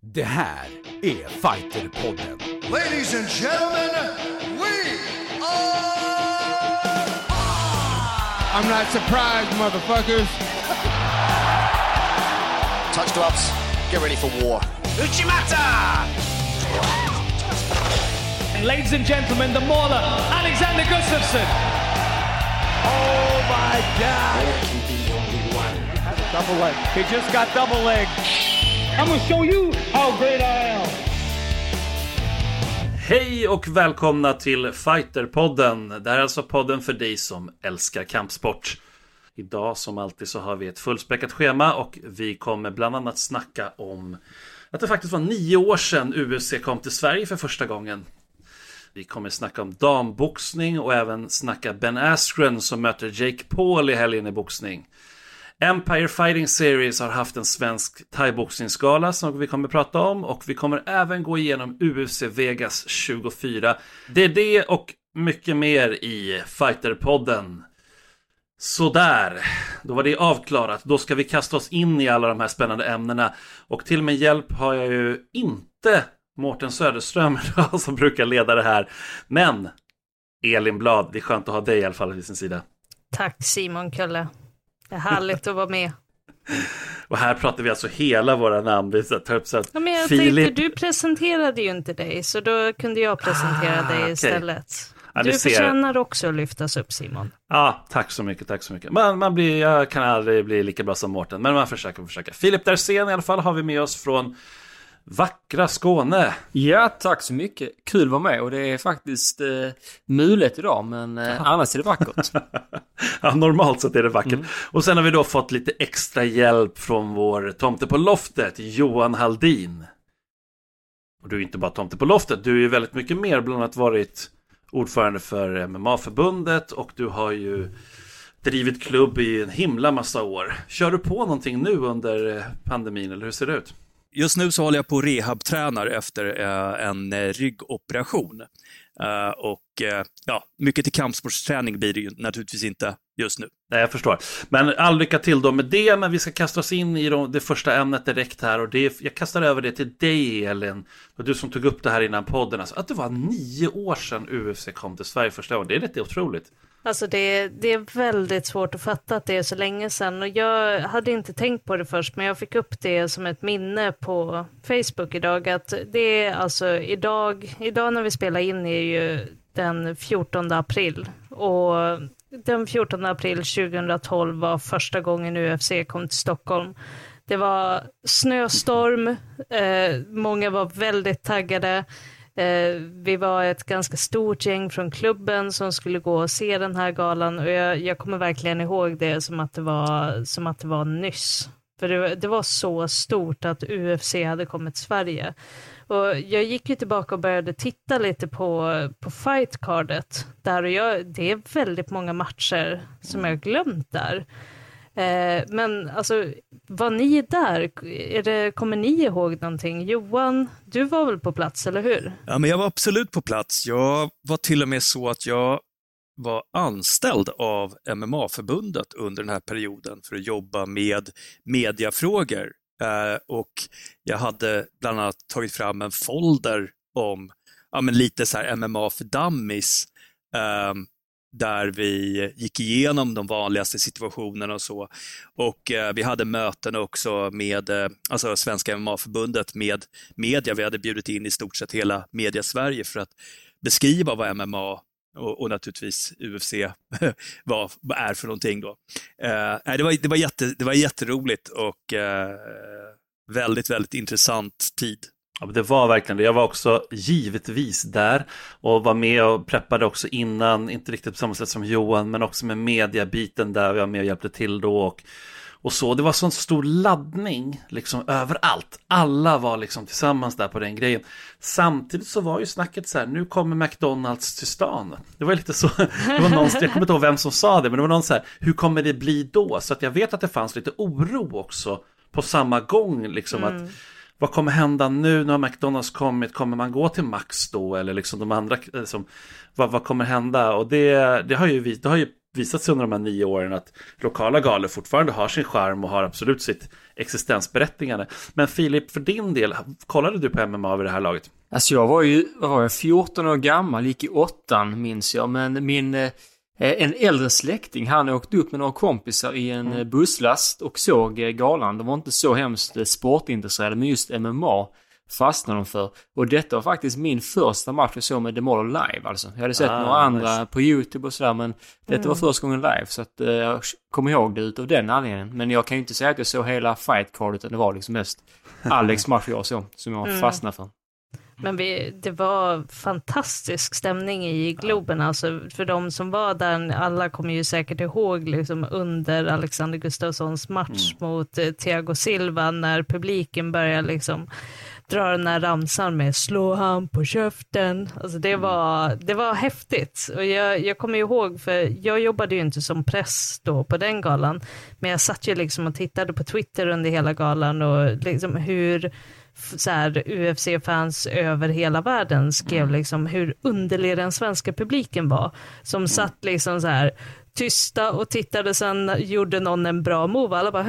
Det här är Fighterpodden. Ladies and gentlemen, we are. I'm not surprised, motherfuckers. Touch gloves. Get ready for war. Uchimata! And ladies and gentlemen, the mauler, Alexander Gustafsson. Oh my God! Double leg. He just got double leg. I'm gonna show you how great I am. Hej och välkomna till Fighterpodden. Det här är alltså podden för dig som älskar kampsport. Idag som alltid så har vi ett fullspäckat schema och vi kommer bland annat snacka om att det faktiskt var nio år sedan UFC kom till Sverige för första gången. Vi kommer snacka om damboxning och även snacka Ben Askren som möter Jake Paul i helgen i boxning. Empire Fighting Series har haft en svensk thaiboxningsgala som vi kommer prata om och vi kommer även gå igenom UFC Vegas 24. Det är det och mycket mer i Fighterpodden. Sådär, då var det avklarat. Då ska vi kasta oss in i alla de här spännande ämnena. Och till min hjälp har jag ju inte Mårten Söderström som brukar leda det här. Men Elin Blad, det är skönt att ha dig i alla fall vid sin sida. Tack Simon Kölle. Det är härligt att vara med. Och här pratar vi alltså hela våra namn. Tar upp så att Ja, men jag Filip... tänkte, du presenterade ju inte dig, så då kunde jag presentera Ah, dig istället. Ja, ni du ser. förtjänar också att lyftas upp Simon. Ja, tack så mycket, tack så mycket. Man, man blir, jag kan aldrig bli lika bra som Mårten, men man försöker, försöker. Filip Dersén i alla fall har vi med oss från vackra Skåne. Ja, tack så mycket. Kul att vara med och det är faktiskt eh, mulet idag, men eh, annars är det vackert. Ja, normalt sett är det vackert. Och sen har vi då fått lite extra hjälp från vår tomte på loftet, Johan Haldin. Och du är inte bara tomte på loftet, du är väldigt mycket mer, bland annat varit ordförande för MMA-förbundet och du har ju drivit klubb i en himla massa år. Kör du på någonting nu under eh, pandemin, eller hur ser det ut? Just nu så håller jag på och rehabtränar efter eh, en eh, ryggoperation. Eh, och eh, ja, mycket till kampsportsträning blir det ju naturligtvis inte just nu. Nej, jag förstår. Men all lycka till då med det, men vi ska kasta oss in i de- det första ämnet direkt här och det jag kastar över det till dig Elin. Du som tog upp det här innan podden, alltså, att det var nio år sedan UFC kom till Sverige första gången. Det är lite otroligt. Alltså det, det är väldigt svårt att fatta att det är så länge sedan och jag hade inte tänkt på det först men jag fick upp det som ett minne på Facebook idag att det är alltså idag, idag när vi spelar in är ju den 14 april och den 14 april 2012 var första gången UFC kom till Stockholm. Det var snöstorm, eh, många var väldigt taggade. Eh, vi var ett ganska stort gäng från klubben som skulle gå och se den här galan och jag, jag kommer verkligen ihåg det som att det var, som att det var nyss. För det, det var så stort att UFC hade kommit till Sverige. Och jag gick ju tillbaka och började titta lite på, på fightcardet där och jag, det är väldigt många matcher som jag har glömt där. Eh, men alltså, var ni där? Är det, kommer ni ihåg någonting? Johan, du var väl på plats, eller hur? Ja, men jag var absolut på plats. Jag var till och med så att jag var anställd av MMA-förbundet under den här perioden för att jobba med mediafrågor. Eh, och jag hade bland annat tagit fram en folder om ja, men lite så här MMA för dummies. eh, där vi gick igenom de vanligaste situationerna och så. Och eh, vi hade möten också med eh, alltså Svenska MMA-förbundet med media. Vi hade bjudit in i stort sett hela media-Sverige för att beskriva vad MMA och, och naturligtvis UFC vad, vad är för någonting då. Eh, det, var, det, var jätte, det var jätteroligt och eh, väldigt, väldigt intressant tid. Ja, det var verkligen det. Jag var också givetvis där och var med och preppade också innan, inte riktigt på samma sätt som Johan, men också med mediabiten där jag var med och hjälpte till då och, och så. Det var sån stor laddning liksom överallt. Alla var liksom tillsammans där på den grejen. Samtidigt så var ju snacket så här, nu kommer McDonalds till stan. Det var lite så, det var någon, jag kommer inte ihåg vem som sa det, men det var någon så här, hur kommer det bli då? Så att jag vet att det fanns lite oro också på samma gång, liksom att mm vad kommer hända nu? Nu har McDonalds kommit, kommer man gå till Max då? Eller liksom de andra, liksom, vad, vad kommer hända? Och det, det har ju det har ju visat sig under de här nio åren att lokala galor fortfarande har sin charm och har absolut sitt existensberättigande. Men Filip, för din del, kollade du på MMA vid det här laget? Alltså jag var ju, vad var jag, 14 år gammal, gick i åttan minns jag, men min eh, en äldre släkting, han åkte upp med några kompisar i en mm. busslast och såg eh, galan. De var inte så hemskt eh, sportintresserade, men just MMA fastnade de för. Och detta var faktiskt min första match jag såg med Demoler live alltså. Jag hade sett ah, några andra på YouTube och sådär men detta mm. var första gången live så att uh, jag kommer ihåg det utav den anledningen. Men jag kan ju inte säga att jag såg hela fight card utan det var liksom mest Alex match jag såg som jag mm. fastnade för. Men vi, det var fantastisk stämning i Globen, alltså för de som var där, alla kommer ju säkert ihåg liksom under Alexander Gustafssons match mm. mot eh, Thiago Silva när publiken började liksom dra den här ramsan med slå han på käften. Alltså det, mm. var, det var häftigt. Och jag, jag kommer ihåg, för jag jobbade ju inte som press då på den galan, men jag satt ju liksom och tittade på Twitter under hela galan och liksom hur så här, UFC-fans över hela världen skrev mm. liksom hur underlig den svenska publiken var. Som mm. satt liksom så här tysta och tittade, sen gjorde någon en bra move, alla bara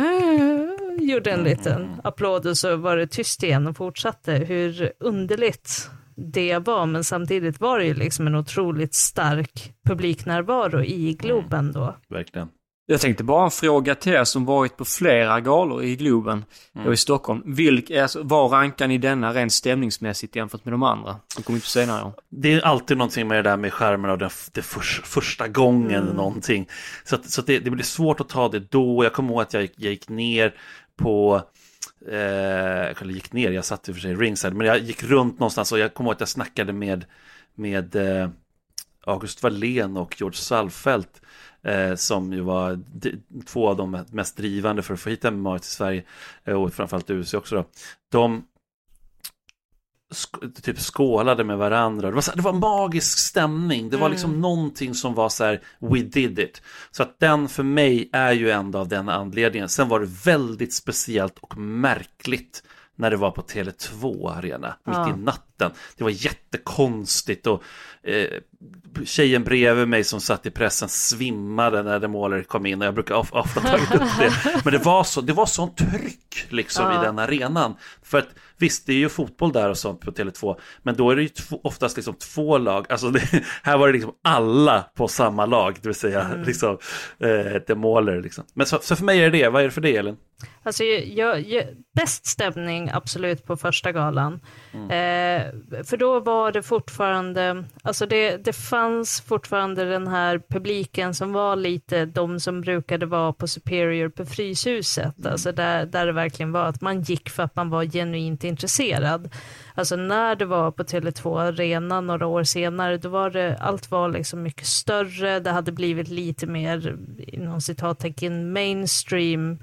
gjorde en liten applåd och så var det tyst igen och fortsatte. Hur underligt det var, men samtidigt var det ju liksom en otroligt stark publiknärvaro i Globen då. Verkligen. Jag tänkte bara en fråga till er som varit på flera galor i Globen mm. och i Stockholm. Vilk, alltså, var rankar ni denna rent stämningsmässigt jämfört med de andra som kom upp senare år? Det är alltid någonting med det där med skärmen och det, det för, första gången mm. någonting. Så, att, så att det, det blir svårt att ta det då. Jag kommer ihåg att jag, jag gick ner på eh, jag gick ner, jag satt i och för sig ringside, men jag gick runt någonstans och jag kommer ihåg att jag snackade med, med eh, August Wallén och George Salfelt eh, som ju var två av de mest drivande för att få hit MMA till Sverige eh, och framförallt USA också då. De sk typ skålade med varandra. Det var, så, det var magisk stämning. Det var liksom mm. någonting som var så här, we did it. Så att den för mig är ju ändå av den anledningen. Sen var det väldigt speciellt och märkligt när det var på Tele2 Arena mitt ja. i natten. Det var jättekonstigt och eh, tjejen bredvid mig som satt i pressen svimmade när Demoler kom in och jag brukar ofta tagit upp det. Men det var så, det var sånt tryck liksom ja. i den arenan. För att visst, det är ju fotboll där och sånt på Tele2, men då är det ju oftast liksom två lag. Alltså det, här var det liksom alla på samma lag, det vill säga mm. liksom eh, Demoler liksom. Men så, så, för mig är det det, vad är det för det Elin? Alltså, jag, jag, bäst stämning absolut på första galan. Mm. Eh, för då var det fortfarande, alltså det, det fanns fortfarande den här publiken som var lite de som brukade vara på Superior på Fryshuset. Mm. Alltså där, där det verkligen var att man gick för att man var genuint intresserad. Alltså när det var på Tele2 Arena några år senare, då var det, allt var liksom mycket större, det hade blivit lite mer, inom citattecken, mainstream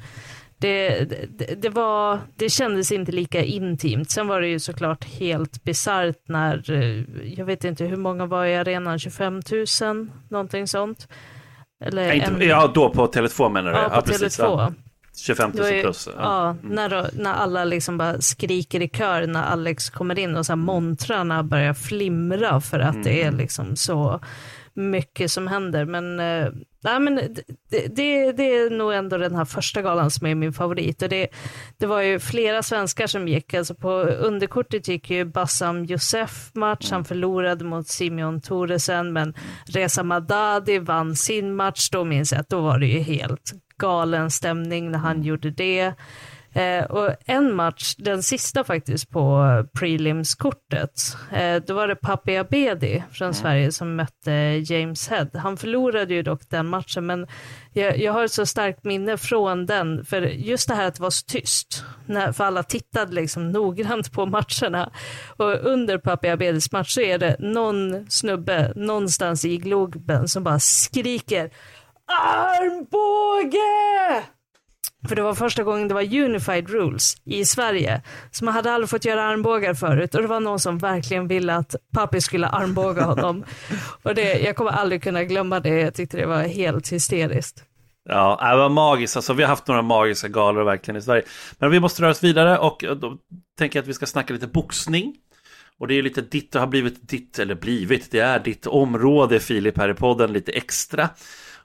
det, det, det, var, det kändes inte lika intimt. Sen var det ju såklart helt bisarrt när, eh, jag vet inte hur många var i arenan, 25 000, någonting sånt? Eller inte, en... ja då på Tele2 menar du? Ja, på ja, precis, Tele2. Ja. 25 000 plus. Ja, ja mm. när, när alla liksom bara skriker i kör när Alex kommer in och så här montrarna börjar flimra för att mm. det är liksom så mycket som händer. Men, eh, nej, men det, det, det, är nog ändå den här första galan som är min favorit. Och det, det var ju flera svenskar som gick. Alltså på underkortet gick ju Bassam Josef match. Han förlorade mot Simeon Thoresen. Men Reza Madadi vann sin match. Då minns jag att då var det ju helt galen stämning när han gjorde det. Eh, och en match, den sista faktiskt på prelims-kortet, eh, då var det Papi Abedi från mm. Sverige som mötte James Head. Han förlorade ju dock den matchen, men jag, jag har ett så starkt minne från den, för just det här att det var så tyst, när, för alla tittade liksom noggrant på matcherna. Och under Papi Abedis match så är det någon snubbe någonstans i Globen som bara skriker armbåge! För det var första gången det var unified rules i Sverige. Så man hade aldrig fått göra armbågar förut och det var någon som verkligen ville att pappi skulle armbåga honom. och det, jag kommer aldrig kunna glömma det, jag tyckte det var helt hysteriskt. Ja, det var magiskt. Alltså, vi har haft några magiska galor verkligen i Sverige. Men vi måste röra oss vidare och eh, då tänker jag att vi ska snacka lite boxning. Och det är lite ditt, det har blivit ditt, eller blivit, det är ditt område Filip här i podden lite extra.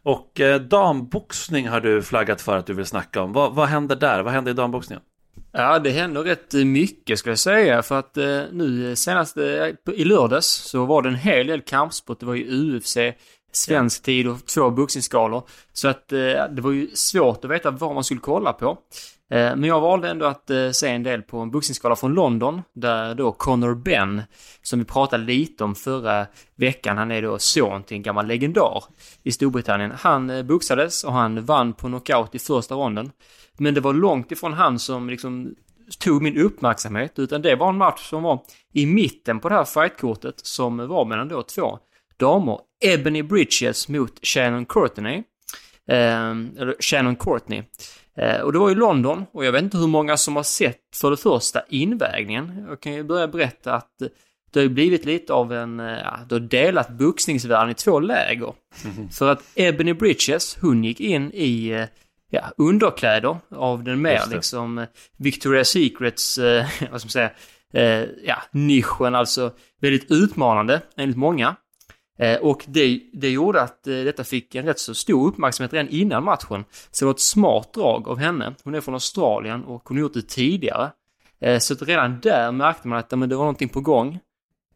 Och eh, damboxning har du flaggat för att du vill snacka om. Vad, vad händer där? Vad händer i damboxningen? Ja, det händer rätt eh, mycket skulle jag säga. För att eh, nu eh, senast eh, i lördags så var det en hel del kampsport. Det var ju UFC, svensk tid och två boxningsskalor. Så att eh, det var ju svårt att veta vad man skulle kolla på. Eh, men jag valde ändå att eh, se en del på en boxningsskala från London, där då Conor Benn, som vi pratade lite om förra veckan, han är då son till en gammal legendar i Storbritannien. Han eh, boxades och han vann på knockout i första ronden. Men det var långt ifrån han som liksom tog min uppmärksamhet, utan det var en match som var i mitten på det här fightkortet som var mellan då två damer. Ebony Bridges mot Shannon Courtney. Eh, eller Shannon Courtney. Eh, och det var i London och jag vet inte hur många som har sett för det första invägningen. Jag kan ju börja berätta att det har blivit lite av en, eh, ja, det har delat boxningsvärlden i två läger. Mm. För att Ebony Bridges, hon gick in i eh, ja, underkläder av den mer liksom Victoria's Secrets, eh, vad ska man säga, eh, ja, nischen, alltså väldigt utmanande enligt många. Eh, och det, det gjorde att eh, detta fick en rätt så stor uppmärksamhet redan innan matchen. Så det var ett smart drag av henne. Hon är från Australien och hon har gjort det tidigare. Eh, så att redan där märkte man att det var någonting på gång.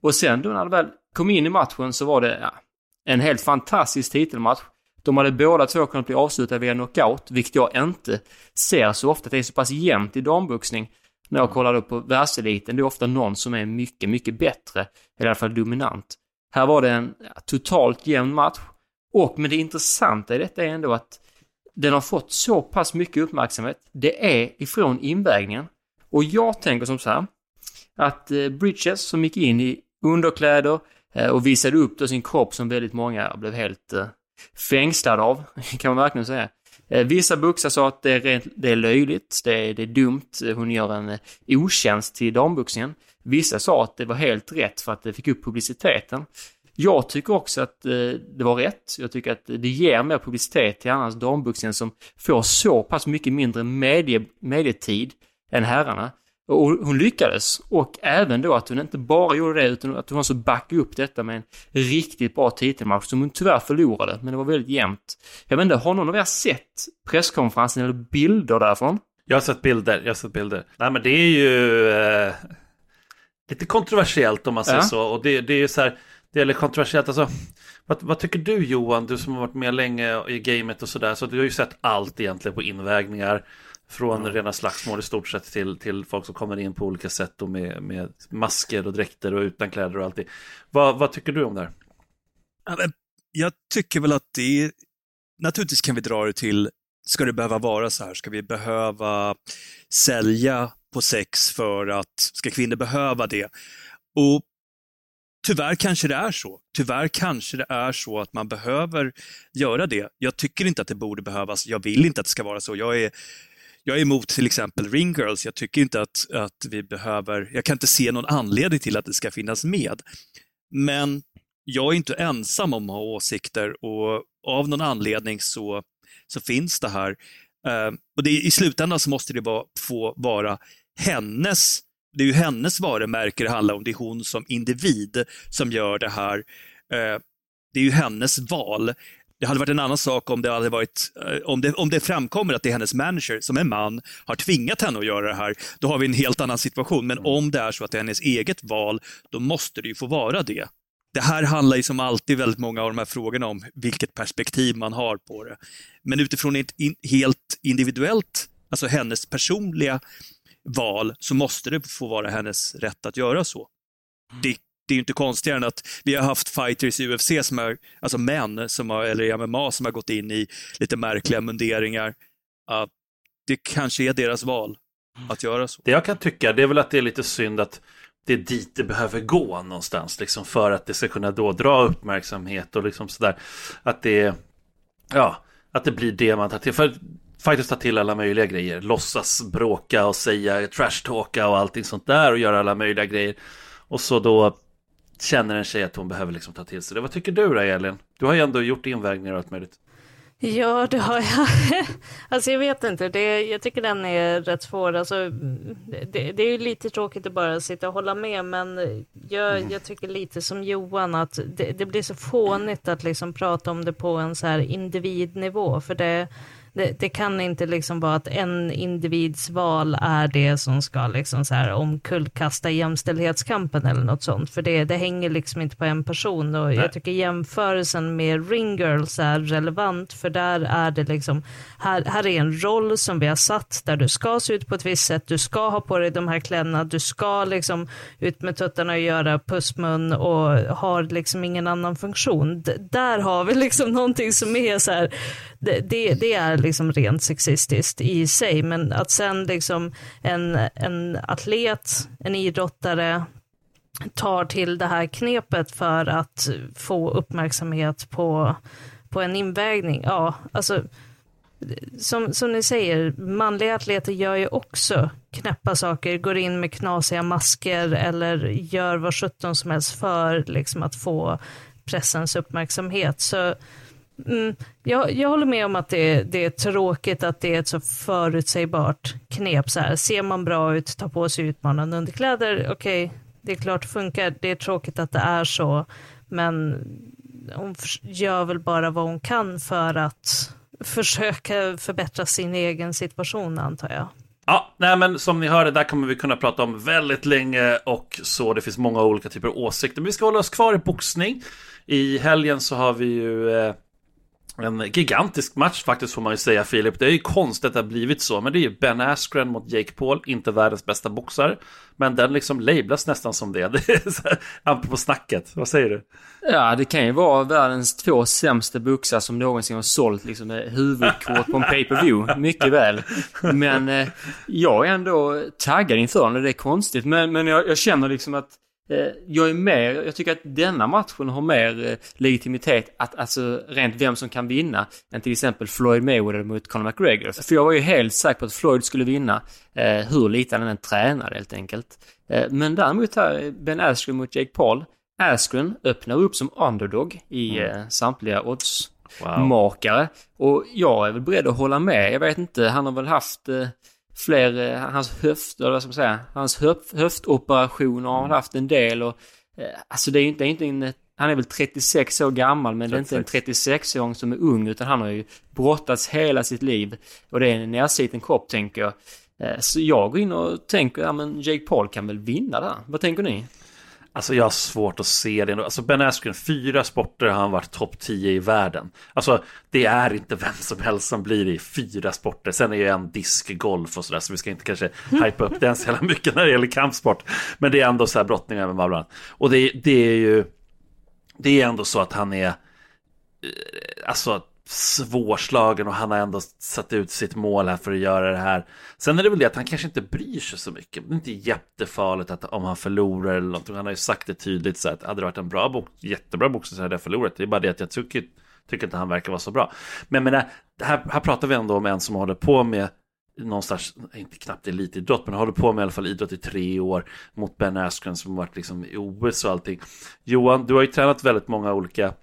Och sen då när det väl kom in i matchen så var det ja, en helt fantastisk titelmatch. De hade båda två kunnat bli avslutade via knockout, vilket jag inte ser så ofta. Det är så pass jämnt i damboxning. När jag kollar upp på världseliten, det är ofta någon som är mycket, mycket bättre, eller i alla fall dominant. Här var det en totalt jämn match. Och, men det intressanta i detta är ändå att den har fått så pass mycket uppmärksamhet. Det är ifrån invägningen. Och jag tänker som så här, att eh, Bridges som gick in i underkläder eh, och visade upp då sin kropp som väldigt många blev helt eh, fängslade av, kan man verkligen säga. Vissa boxare sa att det är, rent, det är löjligt, det är, det är dumt, hon gör en otjänst till damboxningen. Vissa sa att det var helt rätt för att det fick upp publiciteten. Jag tycker också att eh, det var rätt. Jag tycker att det ger mer publicitet till annars damboxningen som får så pass mycket mindre medie, medietid än herrarna. Och hon lyckades. Och även då att hon inte bara gjorde det utan att hon också backade upp detta med en riktigt bra titelmatch som hon tyvärr förlorade. Men det var väldigt jämnt. Jag vet inte, har någon av er sett presskonferensen eller bilder därifrån? Jag har sett bilder, jag har sett bilder. Nej men det är ju eh, lite kontroversiellt om man säger ja. så. Och det, det är ju så här, det är kontroversiellt. Alltså, vad, vad, tycker du Johan, du som har varit med länge i gamet och sådär. Så du har ju sett allt egentligen på invägningar. Från mm. rena slagsmål i stort sett till, till folk som kommer in på olika sätt och med, med masker och dräkter och utan kläder och allting. Vad, vad tycker du om det här? Jag tycker väl att det är, naturligtvis kan vi dra det till, ska det behöva vara så här? Ska vi behöva sälja på sex för att, ska kvinnor behöva det? Och Tyvärr kanske det är så. Tyvärr kanske det är så att man behöver göra det. Jag tycker inte att det borde behövas. Jag vill inte att det ska vara så. Jag är jag är emot till exempel ring girls, Jag tycker inte att, att vi behöver, jag kan inte se någon anledning till att det ska finnas med. Men jag är inte ensam om att ha åsikter och av någon anledning så, så finns det här. Uh, och det, I slutändan så måste det vara, få vara hennes, det är ju hennes varumärke det handlar om. Det är hon som individ som gör det här. Uh, det är ju hennes val. Det hade varit en annan sak om det, hade varit, eh, om det, om det framkommer att det är hennes manager som är man har tvingat henne att göra det här. Då har vi en helt annan situation. Men om det är så att det är hennes eget val, då måste det ju få vara det. Det här handlar ju som alltid väldigt många av de här frågorna om vilket perspektiv man har på det. Men utifrån ett in, helt individuellt, alltså hennes personliga val, så måste det få vara hennes rätt att göra så. Det det är ju inte konstigare än att vi har haft fighters i UFC, som är, alltså män, som har, eller i MMA, som har gått in i lite märkliga munderingar. Uh, det kanske är deras val att göra så. Det jag kan tycka, det är väl att det är lite synd att det är dit det behöver gå någonstans, liksom för att det ska kunna då dra uppmärksamhet och liksom sådär. Att det, ja, att det blir det man tar till. För Fighters tar till alla möjliga grejer, låtsas bråka och säga trash-talka och allting sånt där och göra alla möjliga grejer. Och så då känner en tjej att hon behöver liksom ta till sig det. Vad tycker du då Elin? Du har ju ändå gjort invägningar och allt möjligt. Ja, det har jag. alltså jag vet inte, det, jag tycker den är rätt svår. Alltså, det, det är ju lite tråkigt att bara sitta och hålla med, men jag, jag tycker lite som Johan att det, det, blir så fånigt att liksom prata om det på en så här individnivå, för det, det, det, kan inte liksom vara att en individs val är det som ska liksom så här omkullkasta jämställdhetskampen eller något sånt, för det, det hänger liksom inte på en person och Nej. jag tycker jämförelsen med Ring Girls är relevant, för där är det liksom, här, här är en roll som vi har satt där du ska se ut på ett visst sätt, du ska ha på dig de här kläderna, du ska liksom ut med tuttarna och göra pussmun och har liksom ingen annan funktion. D där har vi liksom någonting som är så här, det, det, det är liksom rent sexistiskt i sig, men att sen liksom en, en atlet, en idrottare tar till det här knepet för att få uppmärksamhet på, på en invägning, ja, alltså som, som ni säger, manliga atleter gör ju också knäppa saker, går in med knasiga masker eller gör vad sjutton som helst för liksom, att få pressens uppmärksamhet. Så Mm, jag, jag håller med om att det, det, är tråkigt att det är ett så förutsägbart knep. Så här. Ser man bra ut, ta på sig utmanande underkläder, okej, okay, det är klart det funkar. Det är tråkigt att det är så, men hon gör väl bara vad hon kan för att försöka förbättra sin egen situation, antar jag. Ja, nej men som ni hörde, där kommer vi kunna prata om väldigt länge och så. Det finns många olika typer av åsikter. Men vi ska hålla oss kvar i boxning. I helgen så har vi ju eh, en gigantisk match faktiskt får man ju säga Filip. Det är ju konstigt att det har blivit så, men det är ju Ben Askren mot Jake Paul, inte världens bästa boxare. Men den liksom lablas nästan som det. Det är på snacket. Vad säger du? Ja, det kan ju vara världens två sämsta boxare som någonsin har sålt liksom eh, huvudkort på en pay-per-view. Mycket väl. Men eh, jag är ändå taggad inför den. Det är konstigt. Men, men jag, jag känner liksom att jag är mer, jag tycker att denna matchen har mer eh, legitimitet, att, alltså rent vem som kan vinna, än till exempel Floyd Mayweather mot Conor McGregor. För jag var ju helt säker på att Floyd skulle vinna, eh, hur lite han än tränar helt enkelt. men däremot här, Ben Askren mot Jake Paul. Askren öppnar upp som underdog i mm. samtliga oddsmakare. Wow. Och jag är väl beredd att hålla med. Jag vet inte, han har väl haft fler, eh, hans höft, eller vad ska man säga, hans höf, höftoperationer har han haft en del och eh, alltså det är inte, inte en, han är väl 36 år gammal men 36. det är inte en 36-åring som är ung utan han har ju brottats hela sitt liv och det är en nersiten kropp tänker jag. Eh, så jag går in och tänker, ja men Jake Paul kan väl vinna där. Vad tänker ni? Alltså jag har svårt att se det. Alltså Ben Askren, fyra sporter har han varit topp 10 i världen. Alltså det är inte vem som helst som blir i fyra sporter. Sen är ju en diskgolf och sådär så vi ska inte kanske hypa upp den så jävla mycket när det gäller kampsport. Men det är ändå så här brottning med varandra. Och det, det är ju, det är ändå så att han är, eh, alltså svårslagen och han har ändå satt ut sitt mål här för att göra det här. Sen är det väl det att han kanske inte bryr sig så mycket. Det är inte jättefarligt att om han förlorar eller någonting. Han har ju sagt det tydligt så att hade det varit en bra bok, jättebra boxare så hade jag förlorat. Det är bara det att jag tycker, tycker inte han verkar vara så bra. Men men här, här pratar vi ändå om en som håller på med någonstans, inte knappt elitidrott, men håller på med i alla fall idrott i tre år mot Ben Askren som varit liksom i OS och allting. Johan, du har ju tränat väldigt många olika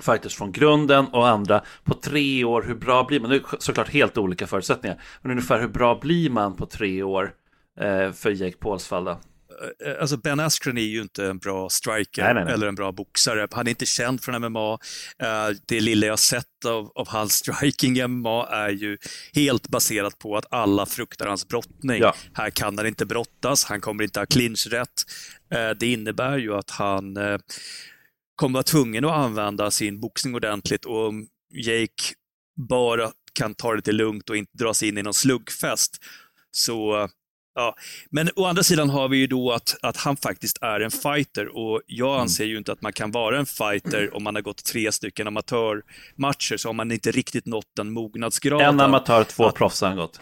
fighters från grunden och andra på tre år. Hur bra blir man? Det är såklart helt olika förutsättningar. Men ungefär hur bra blir man på tre år eh, för Jake Pauls fall då? Eh, alltså Ben Askren är ju inte en bra striker nej, nej, nej. eller en bra boxare. Han är inte känd från MMA. Eh, det lilla jag sett av, av hans striking i MMA är ju helt baserat på att alla fruktar hans brottning. Ja. Här kan han inte brottas, han kommer inte ha clinchrätt. Det innebär ju att han kommer vara tvungen att använda sin boxning ordentligt och om Jake bara kan ta det lite lugnt och inte dra sig in i någon sluggfest så Ja, men å andra sidan har vi ju då att, att han faktiskt är en fighter och jag mm. anser ju inte att man kan vara en fighter om man har gått tre stycken amatörmatcher så har man inte riktigt nått den mognadsgraden. En amatör, två att, proffs har han gått.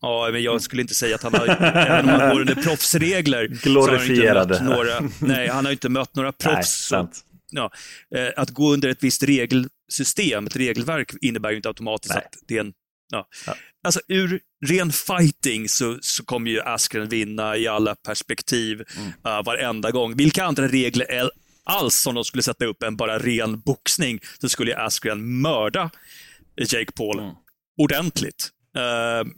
Ja, men jag skulle inte säga att han har, även om han går under proffsregler, Glorifierade. Han några, nej, han har inte mött några proffs. Nej, ja, eh, att gå under ett visst regelsystem, ett regelverk, innebär ju inte automatiskt nej. att det är en Ja. ja. Alltså ur ren fighting så, så kommer ju Askren vinna i alla perspektiv mm. uh, varenda gång. Vilka andra regler är alls som de skulle sätta upp än bara ren boxning så skulle ju Askren mörda Jake Paul mm. ordentligt. Uh,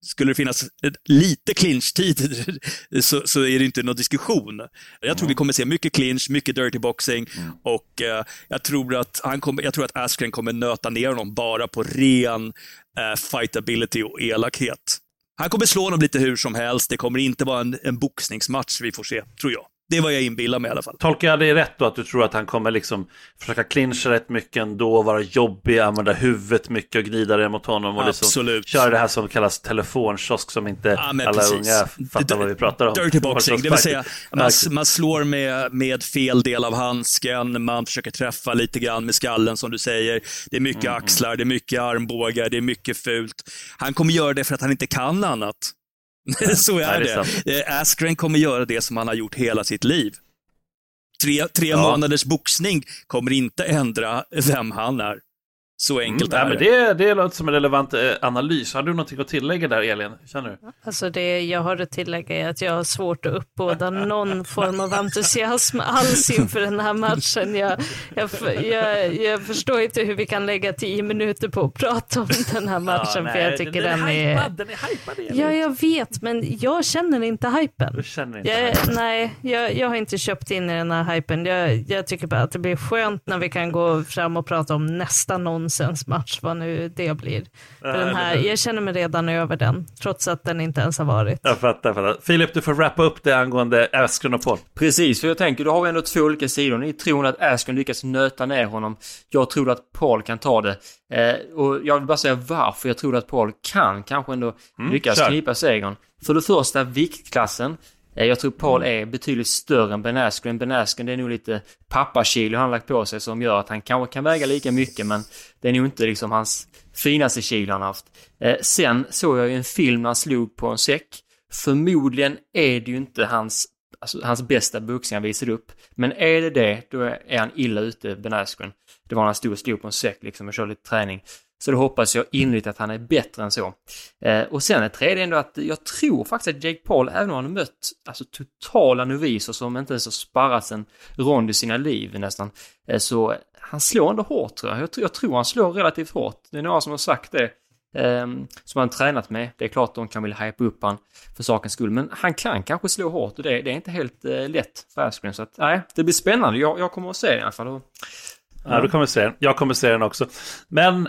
skulle det finnas lite clinch-tid så, så, är det inte någon diskussion. Jag tror mm. vi kommer se mycket clinch, mycket dirty boxing mm. och uh, jag, tror att han kommer, jag tror att Askren kommer nöta ner honom bara på ren uh, fightability och elakhet. Han kommer slå honom lite hur som helst. Det kommer inte vara en, en boxningsmatch vi får se, tror jag. Det är vad jag inbillar mig i alla fall. Tolkar jag det rätt då att du tror att han kommer liksom försöka clincha rätt mycket ändå, vara jobbig, använda huvudet mycket och glida det mot honom och liksom Absolut. köra det här som kallas telefonkiosk som inte ja, alla precis. unga fattar vad vi pratar om. Dirty boxing, det vill säga man, man, slår med, med fel del av handsken, man försöker träffa lite grann med skallen som du säger. Det är mycket mm. axlar, det är mycket armbågar, det är mycket fult. Han kommer göra det för att han inte kan annat. så är det. det. Eh, Askren kommer göra det som han har gjort hela sitt liv. Tre, tre ja. månaders boxning kommer inte ändra vem han är. Så mm, enkelt mm, är det. det. Det låter som en relevant eh, analys. Har du någonting att tillägga där, Elin? Känner du? Alltså det jag har att tillägga är att jag har svårt att uppbåda någon form av entusiasm alls inför den här matchen. Jag, jag, jag, jag förstår inte hur vi kan lägga tio minuter på att prata om den här matchen, ja, nej, för jag tycker den, den är... Hypad, den är hypad, Elin. Ja, jag vet, men jag känner inte hypen. Du känner inte jag, hypen. Nej, jag, jag har inte köpt in i den här hypen. Jag, jag tycker bara att det blir skönt när vi kan gå fram och prata om nästa någon nonsensmatch, vad nu det blir. För den här, jag känner mig redan över den, trots att den inte ens har varit. Jag fattar, jag fattar. Filip, du får wrappa upp det angående Askren och Paul. Precis, för jag tänker, då har ändå två olika sidor. Ni tror att Askren lyckas nöta ner honom. Jag tror att Paul kan ta det. Eh, och jag vill bara säga varför jag tror att Paul kan kanske ändå mm, lyckas kör. knipa segern. För det första, viktklassen. Eh, jag tror Paul är betydligt större än Ben Askren. Ben Askren det är nog lite pappakilo han lagt på sig som gör att han kanske kan väga lika mycket men det är nog inte liksom hans finaste kilo han haft. Eh, sen såg jag ju en film när han slog på en säck. Förmodligen är det ju inte hans, alltså, hans bästa boxning han visade upp. Men är det det, då är han illa ute, Ben Askren. Det var när han stod och slog på en säck liksom och körde lite träning. Så då hoppas jag innerligt att han är bättre än så. Eh, och sen ett tredje ändå att jag tror faktiskt att Jake Paul, även om han har mött alltså totala noviser som inte ens har sparrat en rond i sina liv nästan, eh, så han slår ändå hårt tror jag. jag. Jag tror han slår relativt hårt. Det är några som har sagt det. Eh, som han tränat med. Det är klart de kan vilja hypa upp han för sakens skull, men han kan kanske slå hårt och det, det är inte helt eh, lätt för Askren. Så att nej, det blir spännande. Jag, jag kommer att se det i alla fall. Ja, du kommer se den. Jag kommer se den också. Men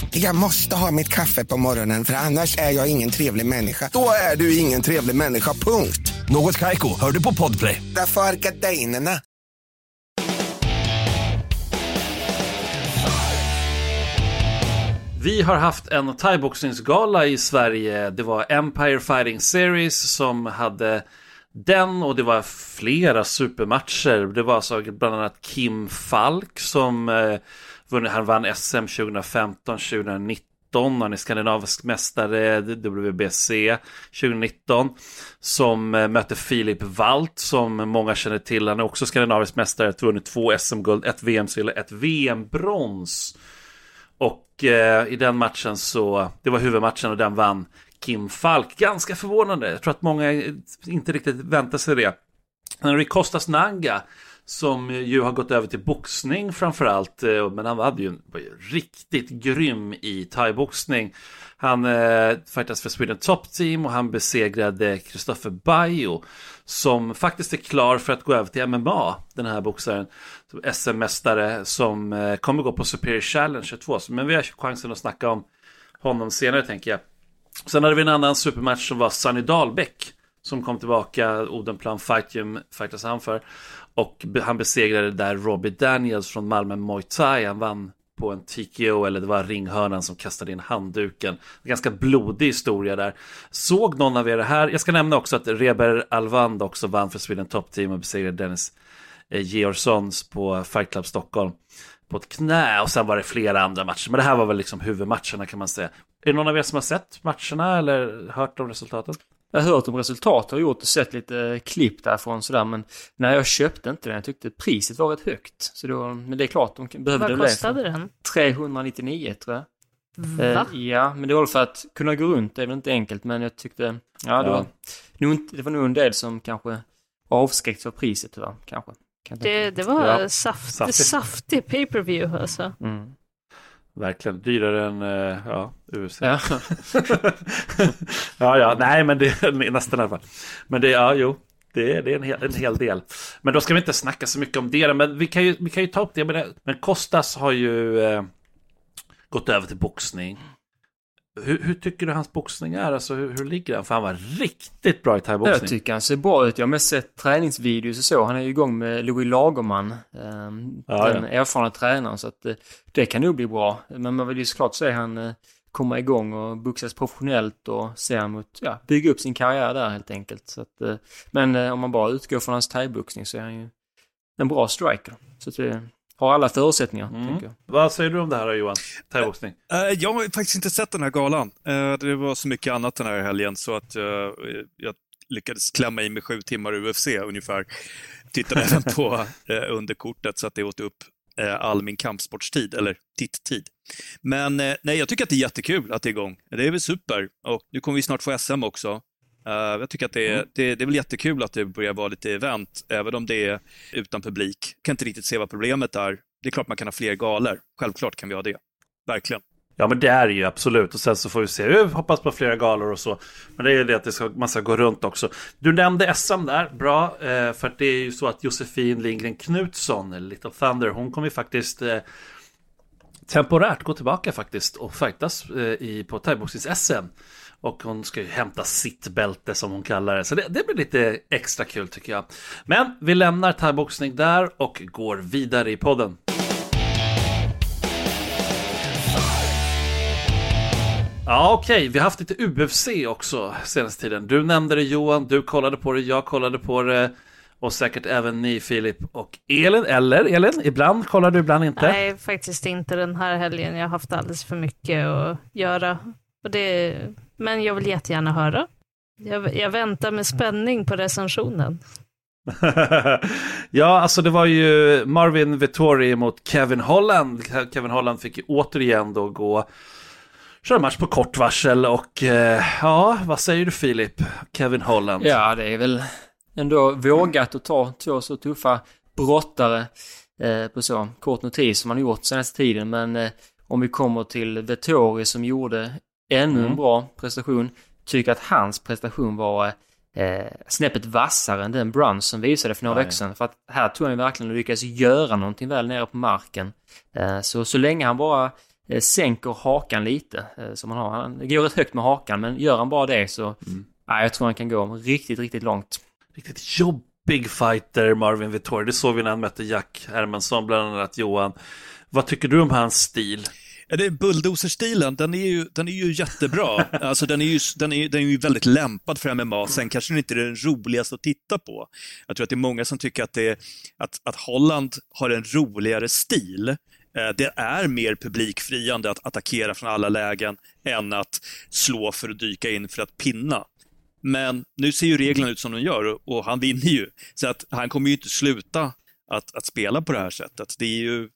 Jag måste ha mitt kaffe på morgonen för annars är jag ingen trevlig människa. Då är du ingen trevlig människa, punkt. Något kajko, hör du på podplay. Därför är gardinerna. Vi har haft en thaiboxningsgala i Sverige. Det var Empire Fighting Series som hade den och det var flera supermatcher. Det var alltså bland annat Kim Falk som eh, han vann SM 2015, 2019. Han är skandinavisk mästare WBC 2019. Som eh, mötte Filip Walt som många känner till. Han är också skandinavisk mästare. Vunnit två SM-guld, ett VM-silver, ett VM-brons. Och eh, i den matchen så, det var huvudmatchen och den vann Kim Falk. Ganska förvånande. Jag tror att många inte riktigt väntar sig det. Henry Kostas Nanga som ju har gått över till boxning framförallt. Eh, men han hade ju, var ju riktigt grym i thaiboxning. Han eh, fightas för Sweden Top Team och han besegrade Kristoffer Bajo som faktiskt är klar för att gå över till MMA, den här boxaren. SM-mästare som eh, kommer gå på Superior Challenge 22. Men vi har chansen att snacka om honom senare tänker jag. Sen hade vi en annan supermatch som var Sunny Dahlbäck som kom tillbaka, Odenplan Fight Gym fightas han för. Och han besegrade där Robbie Daniels från Malmö Muay Thai. Han vann på en TKO eller det var ringhörnan som kastade in handduken. En ganska blodig historia där. Såg någon av er det här? Jag ska nämna också att Reber Alvand också vann för Sweden Top Team och besegrade Dennis eh, Georgssons på Fight Club Stockholm på ett knä och sen var det flera andra matcher. Men det här var väl liksom huvudmatcherna kan man säga. Är det någon av er som har sett matcherna eller hört om resultatet? Jag har hört om resultat och gjort och sett lite eh, klipp därifrån sådär men nej jag köpte inte den. Jag tyckte priset var rätt högt. Så då, men det är klart de behövde Vad det. kostade den? 399 tror jag. Va? Eh, ja, men det var för att kunna gå runt, det är väl inte enkelt men jag tyckte, ja det, Ja. Var, nog, det var nog en del som kanske avskräckt för priset tyvärr, kanske. Kan Det, det var Ja. saft, saftig pay-per-view alltså. Mm. Verkligen, dyrare än eh, ja, UFC. Ja. ja, ja, nej men det är nästan i alla fall. Men det, ja, jo, det, är- det är en hel, en hel del. Men då ska vi inte snacka så mycket om det, men vi kan ju, vi kan ju ta upp det. Men, men Kostas har ju eh, gått över till boxning. Hur, hur tycker du hans boxning är? Alltså hur, hur ligger han? För han var riktigt bra i Jag thaiboxning. tycker han ser bra ut. Jag har mest sett träningsvideos och så. Han är ju igång med Louis Lagerman, ehm, Ja, den erfarna tränaren. Så att eh, det kan nog bli bra. Men man vill ju såklart se han eh, komma igång och boxas professionellt och se mot, ja, bygga upp sin karriär där helt enkelt. Så att, eh, men om man bara utgår från hans thaiboxning så är han ju en bra striker. Så att har alla förutsättningar, Mm. Vad säger du om det här Johan? Thaiboxning? Eh, Jag har faktiskt inte sett den här galan. Eh, Det var så mycket annat den här helgen så att eh, jag lyckades klämma i mig sju timmar UFC ungefär. Tittade även på eh, underkortet så att det åt upp eh, all min kampsportstid, eller titt-tid. Men eh, nej, jag tycker att det är jättekul att det är igång. Det är väl super. Och nu kommer vi snart få SM också. Eh, jag tycker att det är, det, det är väl jättekul att det börjar vara lite event, även om det är utan publik. kan inte riktigt se vad problemet är. Det är klart man kan ha fler galor. Självklart kan vi ha det. Verkligen. Ja men det är ju absolut och sen så får vi se, vi hoppas på flera galor och så. Men det är ju det att det ska, man ska gå runt också. Du nämnde SM där, bra. Eh, för det är ju så att Josefin Lindgren Knutsson, Little Thunder, hon kommer ju faktiskt eh, temporärt gå tillbaka faktiskt och fightas eh, i, på thaiboxnings-SM. Och hon ska ju hämta sitt bälte som hon kallar det. Så det, det blir lite extra kul tycker jag. Men vi lämnar thaiboxning där och går vidare i podden. Ja, okej. Vi har haft lite UFC också senaste tiden. Du nämnde det Johan, du kollade på det, jag kollade på det. Och säkert även ni Filip och Elin. Eller Elin, ibland kollar du, ibland inte. Nej, faktiskt inte den här helgen. Jag har haft alldeles för mycket att göra. Och det, men jag vill jättegärna höra. Jag, jag väntar med spänning på recensionen. ja, alltså det var ju Marvin Vittori mot Kevin Holland. Kevin Holland fick ju återigen då gå köra match på kort varsel och eh, ja, vad säger du Filip? Kevin Holland. Ja, det är väl ändå vågat att ta två så tuffa brottare eh, på så kort notis som man har gjort senaste tiden. Men eh, om vi kommer till Vettori som gjorde ännu Mm. en bra prestation, tycker att hans prestation var eh, snäppet vassare än den Brunson visade för några veckor sedan. För att här tror jag verkligen lyckas göra någonting väl nere på marken. Eh, så, så länge han bara eh, sänker hakan lite, eh, som han har. Han går rätt högt med hakan, men gör han bara det så, Mm. ja, jag tror han kan gå riktigt, riktigt långt. Riktigt jobbig fighter Marvin Vittori. Det såg vi när han mötte Jack Hermansson, bland annat Johan. Vad tycker du om hans stil? Ja, det är bulldozer-stilen, den är ju, den är ju jättebra. Alltså, den, är ju, den, är, den är ju väldigt lämpad för MMA. Sen kanske den inte är den roligaste att titta på. Jag tror att det är många som tycker att, det, att, att Holland har en roligare stil. Eh, Det är mer publikfriande att attackera från alla lägen än att slå för att dyka in för att pinna. Men nu ser ju reglerna ut som de gör och, och han vinner ju. Så att han kommer ju inte sluta att, att spela på det här sättet. Det är ju,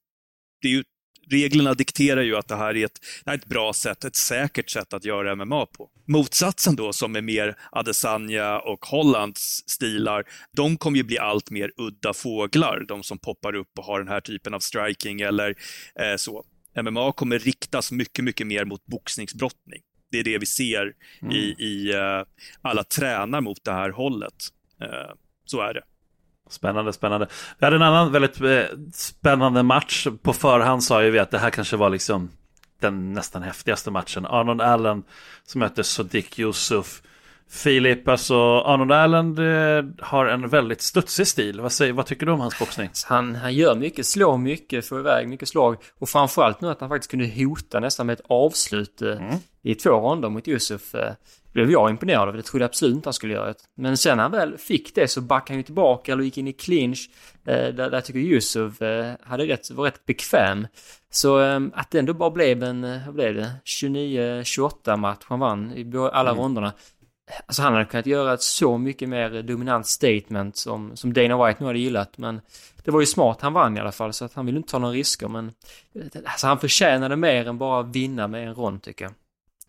det är ju reglerna dikterar ju att det här är ett, är ett bra sätt, ett säkert sätt att göra MMA på. Motsatsen då, som är mer Adesanya och Hollands stilar, de kommer ju bli allt mer udda fåglar, de som poppar upp och har den här typen av striking eller eh, så. MMA kommer riktas mycket, mycket mer mot boxningsbrottning. Det är det vi ser i, i eh, alla tränar mot det här hållet. Eh, så är det. Spännande, spännande. Vi hade en annan väldigt eh, spännande match. På förhand sa ju vi att det här kanske var liksom den nästan häftigaste matchen. Arnold Allen som mötte Sodiq Yusuf. Filip, alltså Arnold Allen eh, har en väldigt studsig stil. Vad, säger, vad tycker du om hans boxning? Han, han gör mycket, slår mycket, får iväg mycket slag och framförallt nu att han faktiskt kunde hota nästan med ett avslut eh, i två ronder mot Yusuf. Eh, blev jag imponerad av. Det trodde jag absolut inte han skulle göra. Men sen när han väl fick det så backade han ju tillbaka eller gick in i clinch. Eh, där, där tycker jag Yusuf eh, hade rätt, var rätt bekväm. Så eh, att det ändå bara blev en, vad blev det, 29-28 match han vann i alla mm. ronderna. Alltså han hade kunnat göra ett så mycket mer dominant statement som, som Dana White nu hade gillat. Men det var ju smart han vann i alla fall så att han ville inte ta några risker. Men alltså han förtjänade mer än bara vinna med en rond tycker jag.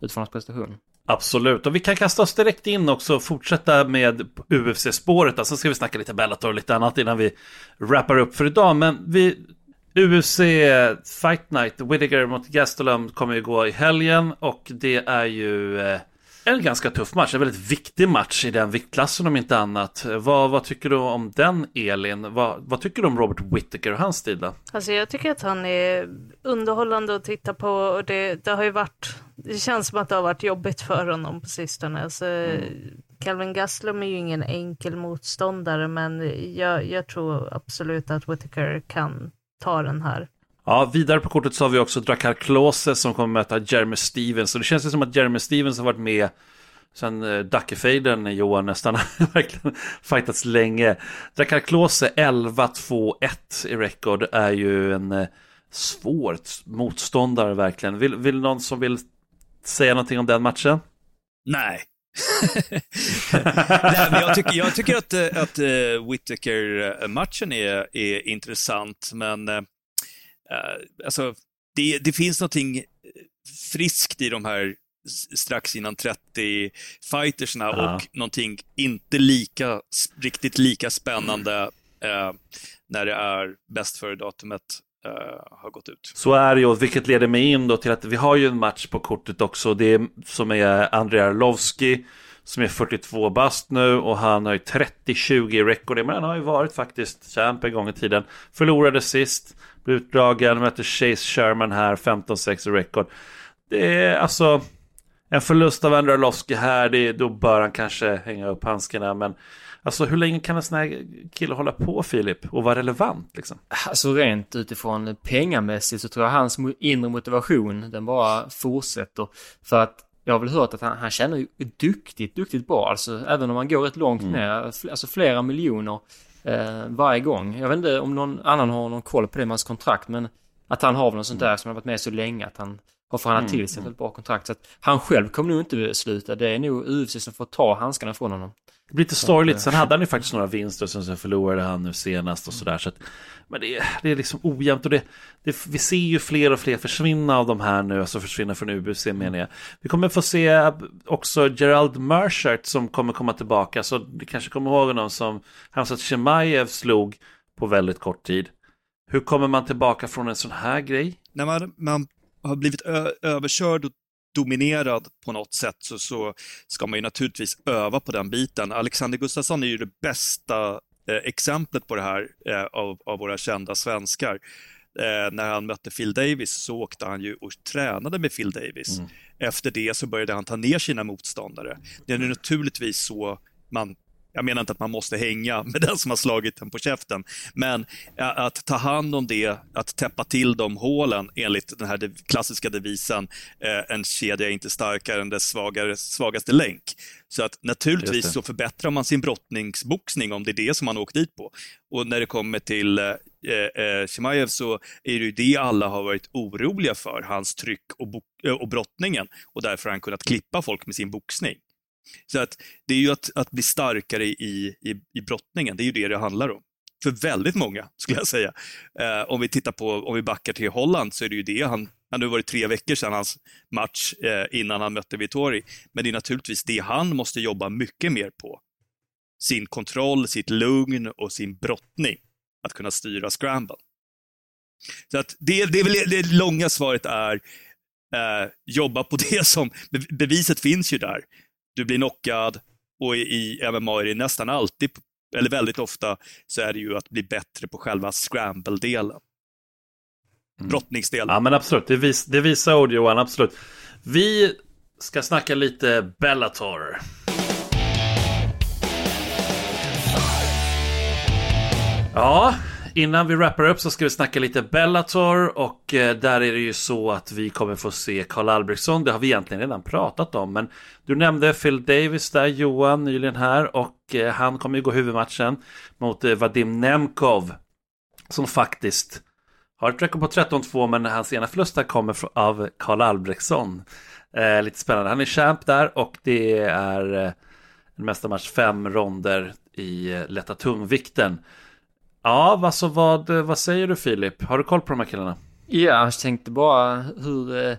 Utifrån hans prestation. Absolut, och vi kan kasta oss direkt in också och fortsätta med UFC-spåret. Alltså ska vi snacka lite Bellator och lite annat innan vi wrappar upp för idag. Men vi, UFC Fight Night, Whittaker mot Gastelum kommer ju gå i helgen och det är ju eh, en ganska tuff match, en väldigt viktig match i den viktklassen om inte annat. Vad, vad tycker du om den Elin? Vad, vad tycker du om Robert Whittaker och hans stil då? Alltså jag tycker att han är underhållande att titta på och det, det har ju varit, det känns som att det har varit jobbigt för honom på sistone. Alltså, mm. Calvin Gastelum är ju ingen enkel motståndare men jag, jag tror absolut att Whittaker kan ta den här. Ja, vidare på kortet så har vi också Drakar Klose som kommer möta Jeremy Stevens. Och det känns ju som att Jeremy Stevens har varit med sen uh, Dackefejden, Johan, nästan verkligen fightats länge. Drakar Klose 11-2-1 i rekord är ju en uh, svår motståndare verkligen. Vill, vill någon som vill säga någonting om den matchen? Nej. Nej, men jag, tycker, jag tycker att, eh, att uh, Whittaker-matchen är, är intressant, men Uh, alltså, det, det finns någonting friskt i de här strax innan 30 fightersna ja. och någonting inte lika, riktigt lika spännande uh, när det är bäst före-datumet Eh, har gått ut. Så är det ju, vilket leder mig in då till att vi har ju en match på kortet också, det är, som är Andrei Arlovski som är 42 bast nu och han har ju 30-20 i rekord. Men han har ju varit faktiskt champ en gång i tiden. Förlorade sist, blev utdragen, möter Chase Sherman här, 15-6 i rekord. Det är alltså en förlust av Andralovski här, det, då bör han kanske hänga upp handskarna. Men alltså hur länge kan en sån här kille hålla på Filip och vara relevant liksom? Alltså rent utifrån pengamässigt så tror jag hans inre motivation den bara fortsätter. För att jag har väl hört att han, han tjänar ju duktigt, duktigt bra. Alltså även om han går rätt långt mm. ner, alltså flera miljoner eh, varje gång. Jag vet inte om någon annan har någon koll på det med hans kontrakt men att han har väl något sånt där som har varit med så länge att han har förhandlat mm. till sig ett väldigt bra kontrakt. Så att han själv kommer nog inte sluta. Det är nog UFC som får ta handskarna från honom. Det blir lite sorgligt. Sen hade han ju faktiskt några vinster som sen förlorade han nu senast och sådär. Så men det är, det är liksom ojämnt och det, det, vi ser ju fler och fler försvinna av de här nu, alltså försvinna från UBC menar jag. Vi kommer få se också Gerald Merchert som kommer komma tillbaka, så du kanske kommer ihåg honom som Hamzat Shemaev slog på väldigt kort tid. Hur kommer man tillbaka från en sån här grej? När man, man har blivit överkörd och dominerad på något sätt så, så ska man ju naturligtvis öva på den biten. Alexander Gustafsson är ju det bästa eh, exemplet på det här eh, av, av, våra kända svenskar. Eh, när han mötte Phil Davis så åkte han ju och tränade med Phil Davis. Mm. Efter det så började han ta ner sina motståndare. Det är naturligtvis så man jag menar inte att man måste hänga med den som har slagit en på käften, men att ta hand om det, att täppa till de hålen enligt den här klassiska devisen, eh, en kedja är inte starkare än dess svagare, svagaste länk. Så att naturligtvis så förbättrar man sin brottningsboxning om det är det som man åkt dit på. Och när det kommer till eh, eh, Chimaev så är det ju det alla har varit oroliga för, hans tryck och, och brottningen. Och därför har han kunnat klippa folk med sin boxning. Så att det är ju att, att bli starkare i, i, i brottningen, det är ju det det handlar om. För väldigt många, skulle jag säga. Eh, om vi tittar på, om vi backar till Holland, så är det ju det han, han var det tre veckor sedan hans match eh, innan han mötte Vittori. Men det är naturligtvis det han måste jobba mycket mer på. Sin kontroll, sitt lugn och sin brottning. Att kunna styra scramble. Så att det, det, är väl, det långa svaret är eh, jobba på det som, beviset finns ju där du blir knockad och i MMA är det nästan alltid, eller väldigt ofta, så är det ju att bli bättre på själva scramble-delen. Mm. Brottningsdelen. Ja men absolut, det, vis, det visar ord Johan, absolut. Vi ska snacka lite Bellator. Ja, innan vi wrappar upp så ska vi snacka lite Bellator och eh, där är det ju så att vi kommer få se Karl Albrektsson. Det har vi egentligen redan pratat om, men du nämnde Phil Davis där, Johan, nyligen här och eh, han kommer ju gå huvudmatchen mot eh, Vadim Nemkov som faktiskt har ett rekord på 13-2 men hans ena förlust där kommer av Karl Albrektsson. Eh, lite spännande. Han är champ där och det är eh, en mästarmatch fem ronder i eh, lätta tungvikten. Ja, alltså vad, vad säger du Filip? Har du koll på de här killarna? Ja, jag tänkte bara hur... Eh,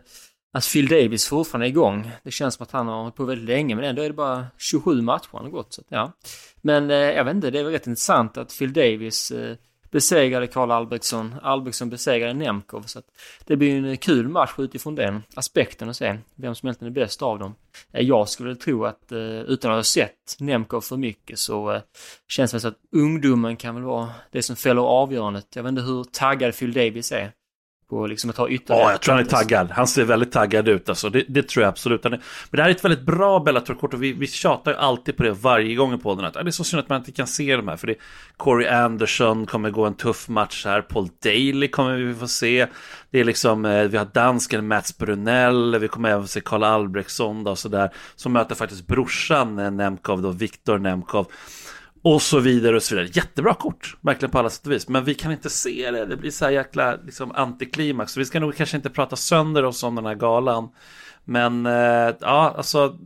att Phil Davis fortfarande är igång. Det känns som att han har hållit på väldigt länge, men ändå är det bara 27 matcher han har gått. Så att, ja. Men eh, jag vet inte, det är väl rätt intressant att Phil Davis eh, besegrade Karl Albrektsson. Albrektsson besegrade Nemkov. Så att det blir en kul match utifrån den aspekten och se vem som egentligen är bäst av dem. Eh, jag skulle tro att eh, utan att ha sett Nemkov för mycket så eh, känns det som att ungdomen kan väl vara det som fäller avgörandet. Jag vet inte hur taggad Phil Davis är på liksom att ta ytterligare. Ja, jag tror han är taggad. Han ser väldigt taggad ut alltså. Det, det tror jag absolut är. Men det här är ett väldigt bra Bellator-kort och vi, vi tjatar ju alltid på det varje gång i podden. Att, det är så synd att man inte kan se de här. För det Corey Anderson kommer gå en tuff match här. Paul Daly kommer vi få se. Det är liksom, eh, vi har dansken Mats Brunell. Vi kommer även se Karl Albrektsson och sådär. Som möter faktiskt brorsan eh, Nemkov då, Viktor Nemkov. Och så vidare och så vidare. Jättebra kort, verkligen på alla sätt och vis. Men vi kan inte se det, det blir så här jäkla liksom, antiklimax. Så vi ska nog kanske inte prata sönder oss om den här galan. Men eh, ja, alltså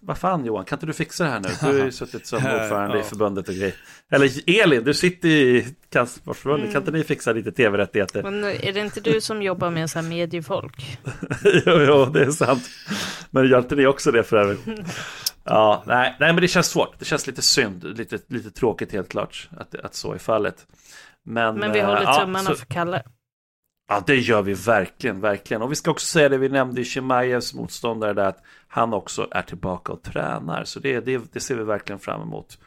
vad fan Johan, kan inte du fixa det här nu? Du har ju suttit som ordförande ja. i förbundet och grejer. Eller Elin, du sitter i Kampsportsförbundet, mm. kan inte ni fixa lite tv-rättigheter? Men är det inte du som jobbar med så här mediefolk? jo, jo, det är sant. Men gör inte ni också det för övrigt? Ja, nej, nej, men det känns svårt. Det känns lite synd, lite, lite tråkigt helt klart att, att så är fallet. Men, men vi håller äh, tummarna ja, för Kalle. Ja, det gör vi verkligen, verkligen. Och vi ska också säga det vi nämnde i Chimajevs motståndare där att han också är tillbaka och tränar. Så det, det, det ser vi verkligen fram emot.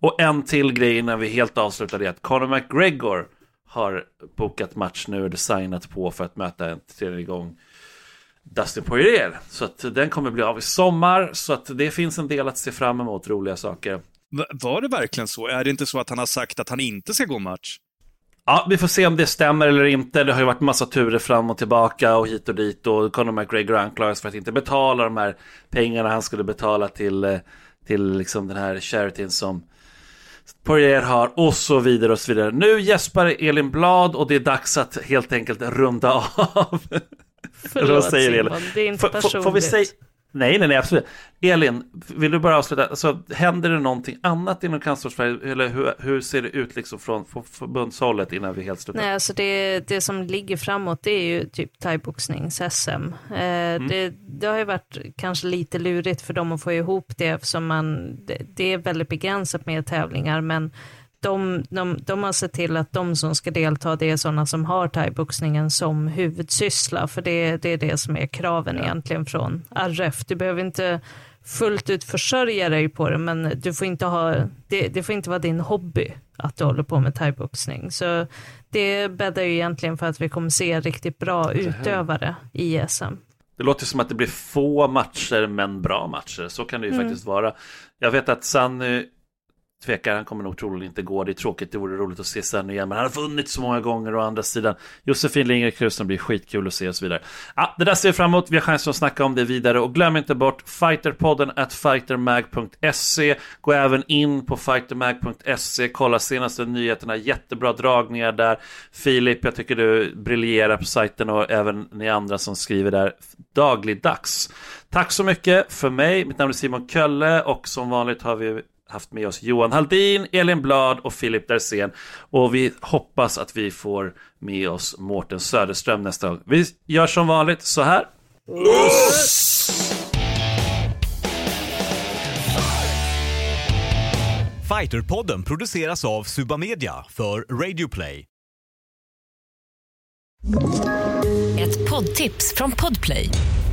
Och en till grej innan vi helt avslutar det att Conor McGregor har bokat match nu, eller signat på för att möta en tredje gång Dustin Poirier. Så att den kommer bli av i sommar, så att det finns en del att se fram emot, roliga saker. Var det verkligen så? Är det inte så att han har sagt att han inte ska gå match? Ja, vi får se om det stämmer eller inte. Det har ju varit massa turer fram och tillbaka och hit och dit och Conor McGregor anklagas för att inte betala de här pengarna han skulle betala till, eh, till liksom den här charityn som Poirier har och så vidare och så vidare. Nu gäspar Elin Blad och det är dags att helt enkelt runda av. Förlåt säger Simon, det är inte personligt. Får vi säga... Nej, nej, nej, absolut. Elin, vill du bara avsluta? Alltså, händer det någonting annat inom cancersverige? Eller hur, hur, ser det ut liksom från förbundshållet innan vi helt slutar? Nej, alltså det, det som ligger framåt det är ju typ thaiboxnings-SM. Eh, mm. det, det har ju varit kanske lite lurigt för dem att få ihop det eftersom man, det, det är väldigt begränsat med tävlingar, men de, de, de har sett till att de som ska delta det är sådana som har thaiboxningen som huvudsyssla, för det, det är det som är kraven ja. egentligen från RF. Du behöver inte fullt ut försörja dig på det, men du får inte ha, det, det får inte vara din hobby att du håller på med thaiboxning. Så det bäddar ju egentligen för att vi kommer se riktigt bra utövare i SM. Det låter som att det blir få matcher men bra matcher, så kan det ju mm. faktiskt vara. Jag vet att Sanny tvekar, han kommer nog troligen inte gå. Det är tråkigt, det vore roligt att se sen igen. Men han har vunnit så många gånger å andra sidan. Josefin Lindgren blir skitkul att se och så vidare. Ja, det där ser vi fram emot. Vi har chans att snacka om det vidare. Och glöm inte bort fighterpodden at fightermag.se. Gå även in på fightermag.se. Kolla senaste nyheterna. Jättebra dragningar där. Filip, jag tycker du briljerar på sajten och även ni andra som skriver där dagligdags. Tack så mycket för mig. Mitt namn är Simon Kölle och som vanligt har vi haft med oss Johan Haldin, Elin Blad och Filip Dersén. Och vi hoppas att vi får med oss Mårten Söderström nästa gång. Vi gör som vanligt så här. Fighterpodden produceras av Suba Media för Radio Play. Ett poddtips från Podplay.